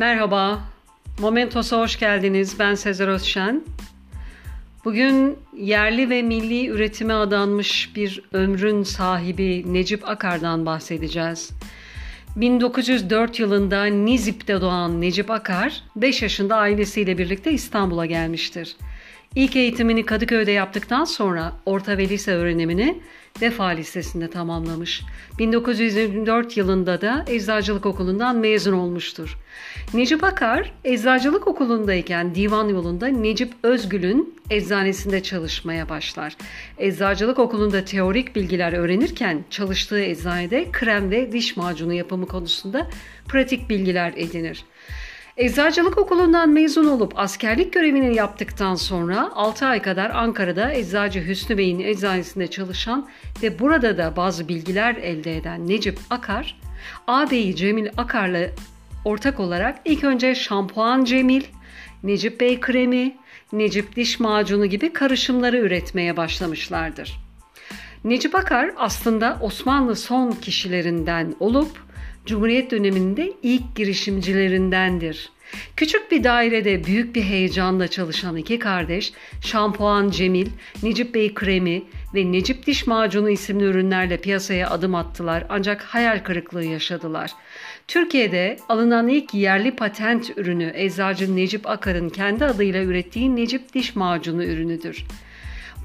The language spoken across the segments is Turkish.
Merhaba, Momentos'a hoş geldiniz. Ben Sezer Özşen. Bugün yerli ve milli üretime adanmış bir ömrün sahibi Necip Akar'dan bahsedeceğiz. 1904 yılında Nizip'te doğan Necip Akar, 5 yaşında ailesiyle birlikte İstanbul'a gelmiştir. İlk eğitimini Kadıköy'de yaptıktan sonra orta ve lise öğrenimini Vefa Lisesi'nde tamamlamış. 1924 yılında da Eczacılık Okulu'ndan mezun olmuştur. Necip Akar, Eczacılık Okulu'ndayken divan yolunda Necip Özgül'ün eczanesinde çalışmaya başlar. Eczacılık Okulu'nda teorik bilgiler öğrenirken çalıştığı eczanede krem ve diş macunu yapımı konusunda pratik bilgiler edinir. Eczacılık okulundan mezun olup askerlik görevini yaptıktan sonra 6 ay kadar Ankara'da Eczacı Hüsnü Bey'in eczanesinde çalışan ve burada da bazı bilgiler elde eden Necip Akar, ağabeyi Cemil Akar'la ortak olarak ilk önce şampuan Cemil, Necip Bey kremi, Necip diş macunu gibi karışımları üretmeye başlamışlardır. Necip Akar aslında Osmanlı son kişilerinden olup Cumhuriyet döneminde ilk girişimcilerindendir. Küçük bir dairede büyük bir heyecanla çalışan iki kardeş Şampuan Cemil, Necip Bey kremi ve Necip diş macunu isimli ürünlerle piyasaya adım attılar ancak hayal kırıklığı yaşadılar. Türkiye'de alınan ilk yerli patent ürünü eczacı Necip Akar'ın kendi adıyla ürettiği Necip diş macunu ürünüdür.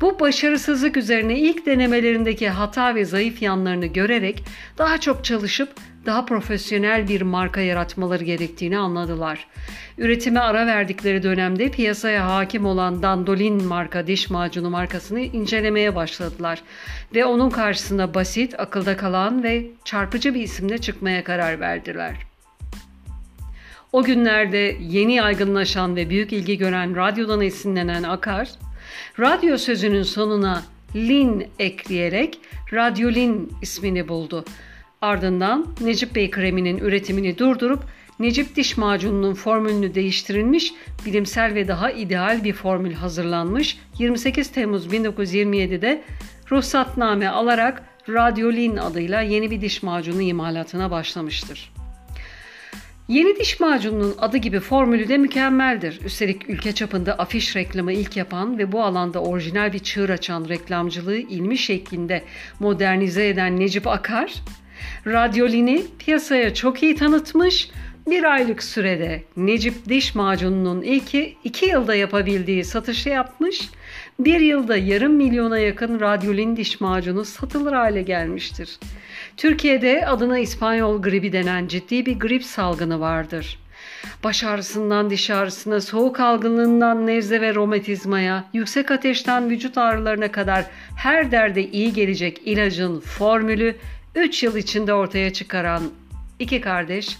Bu başarısızlık üzerine ilk denemelerindeki hata ve zayıf yanlarını görerek daha çok çalışıp daha profesyonel bir marka yaratmaları gerektiğini anladılar. Üretime ara verdikleri dönemde piyasaya hakim olan Dandolin marka diş macunu markasını incelemeye başladılar ve onun karşısına basit, akılda kalan ve çarpıcı bir isimle çıkmaya karar verdiler. O günlerde yeni yaygınlaşan ve büyük ilgi gören radyodan esinlenen Akar, radyo sözünün sonuna lin ekleyerek radyolin ismini buldu. Ardından Necip Bey kreminin üretimini durdurup Necip diş macununun formülünü değiştirilmiş, bilimsel ve daha ideal bir formül hazırlanmış. 28 Temmuz 1927'de ruhsatname alarak Radyolin adıyla yeni bir diş macunu imalatına başlamıştır. Yeni diş macununun adı gibi formülü de mükemmeldir. Üstelik ülke çapında afiş reklamı ilk yapan ve bu alanda orijinal bir çığır açan reklamcılığı ilmi şeklinde modernize eden Necip Akar, Radyolini piyasaya çok iyi tanıtmış, bir aylık sürede Necip diş macununun ilki iki yılda yapabildiği satışı yapmış, bir yılda yarım milyona yakın radyolin diş macunu satılır hale gelmiştir. Türkiye'de adına İspanyol gribi denen ciddi bir grip salgını vardır. Baş ağrısından diş ağrısına, soğuk algınlığından nezle ve romatizmaya, yüksek ateşten vücut ağrılarına kadar her derde iyi gelecek ilacın formülü 3 yıl içinde ortaya çıkaran iki kardeş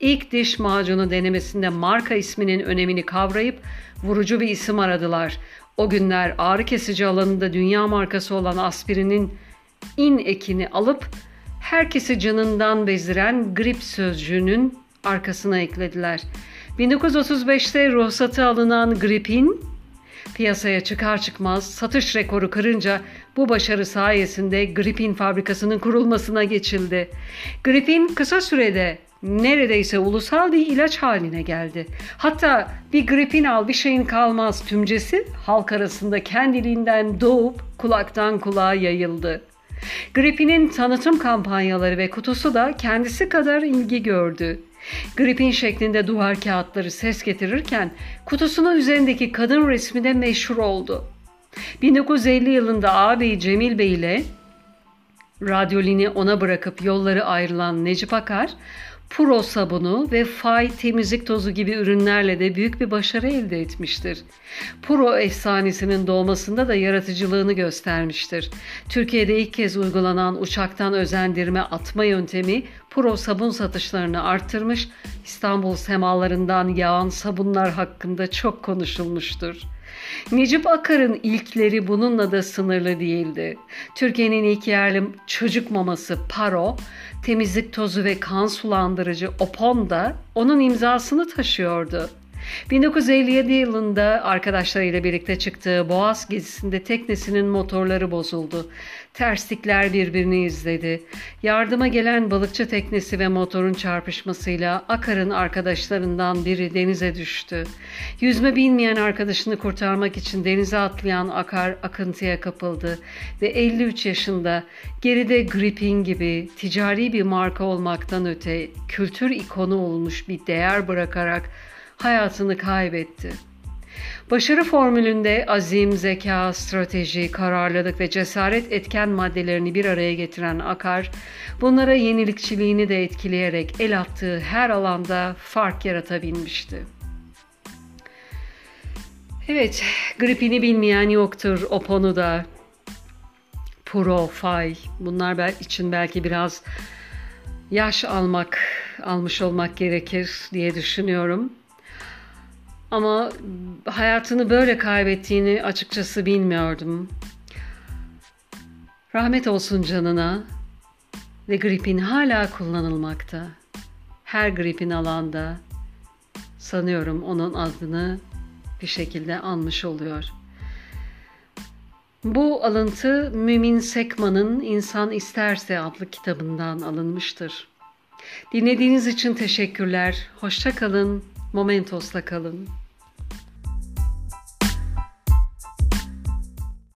ilk diş macunu denemesinde marka isminin önemini kavrayıp vurucu bir isim aradılar. O günler ağrı kesici alanında dünya markası olan aspirinin in ekini alıp herkesi canından bezdiren grip sözcüğünün arkasına eklediler. 1935'te ruhsatı alınan gripin piyasaya çıkar çıkmaz satış rekoru kırınca bu başarı sayesinde Gripin fabrikasının kurulmasına geçildi. Gripin kısa sürede neredeyse ulusal bir ilaç haline geldi. Hatta bir gripin al bir şeyin kalmaz tümcesi halk arasında kendiliğinden doğup kulaktan kulağa yayıldı. Gripin'in tanıtım kampanyaları ve kutusu da kendisi kadar ilgi gördü. Gripin şeklinde duvar kağıtları ses getirirken kutusunun üzerindeki kadın resmi de meşhur oldu. 1950 yılında ağabey Cemil Bey ile radyolini ona bırakıp yolları ayrılan Necip Akar, Puro sabunu ve Fay temizlik tozu gibi ürünlerle de büyük bir başarı elde etmiştir. Puro efsanesinin doğmasında da yaratıcılığını göstermiştir. Türkiye'de ilk kez uygulanan uçaktan özendirme atma yöntemi Puro sabun satışlarını arttırmış, İstanbul semalarından yağan sabunlar hakkında çok konuşulmuştur. Necip Akar'ın ilkleri bununla da sınırlı değildi. Türkiye'nin ilk yerli çocuk maması Paro, temizlik tozu ve kan sulandırıcı Opon da onun imzasını taşıyordu. 1957 yılında arkadaşlarıyla birlikte çıktığı Boğaz gezisinde teknesinin motorları bozuldu. Terslikler birbirini izledi. Yardıma gelen balıkçı teknesi ve motorun çarpışmasıyla Akar'ın arkadaşlarından biri denize düştü. Yüzme bilmeyen arkadaşını kurtarmak için denize atlayan Akar akıntıya kapıldı ve 53 yaşında geride Gripin gibi ticari bir marka olmaktan öte kültür ikonu olmuş bir değer bırakarak hayatını kaybetti.'' Başarı formülünde azim, zeka, strateji, kararlılık ve cesaret etken maddelerini bir araya getiren Akar, bunlara yenilikçiliğini de etkileyerek el attığı her alanda fark yaratabilmişti. Evet, gripini bilmeyen yoktur o da. Pro, Fay, bunlar için belki biraz yaş almak, almış olmak gerekir diye düşünüyorum. Ama hayatını böyle kaybettiğini açıkçası bilmiyordum. Rahmet olsun canına ve gripin hala kullanılmakta. Her gripin alanda sanıyorum onun adını bir şekilde anmış oluyor. Bu alıntı Mümin Sekman'ın İnsan İsterse adlı kitabından alınmıştır. Dinlediğiniz için teşekkürler. Hoşça kalın. Momentos'la kalın.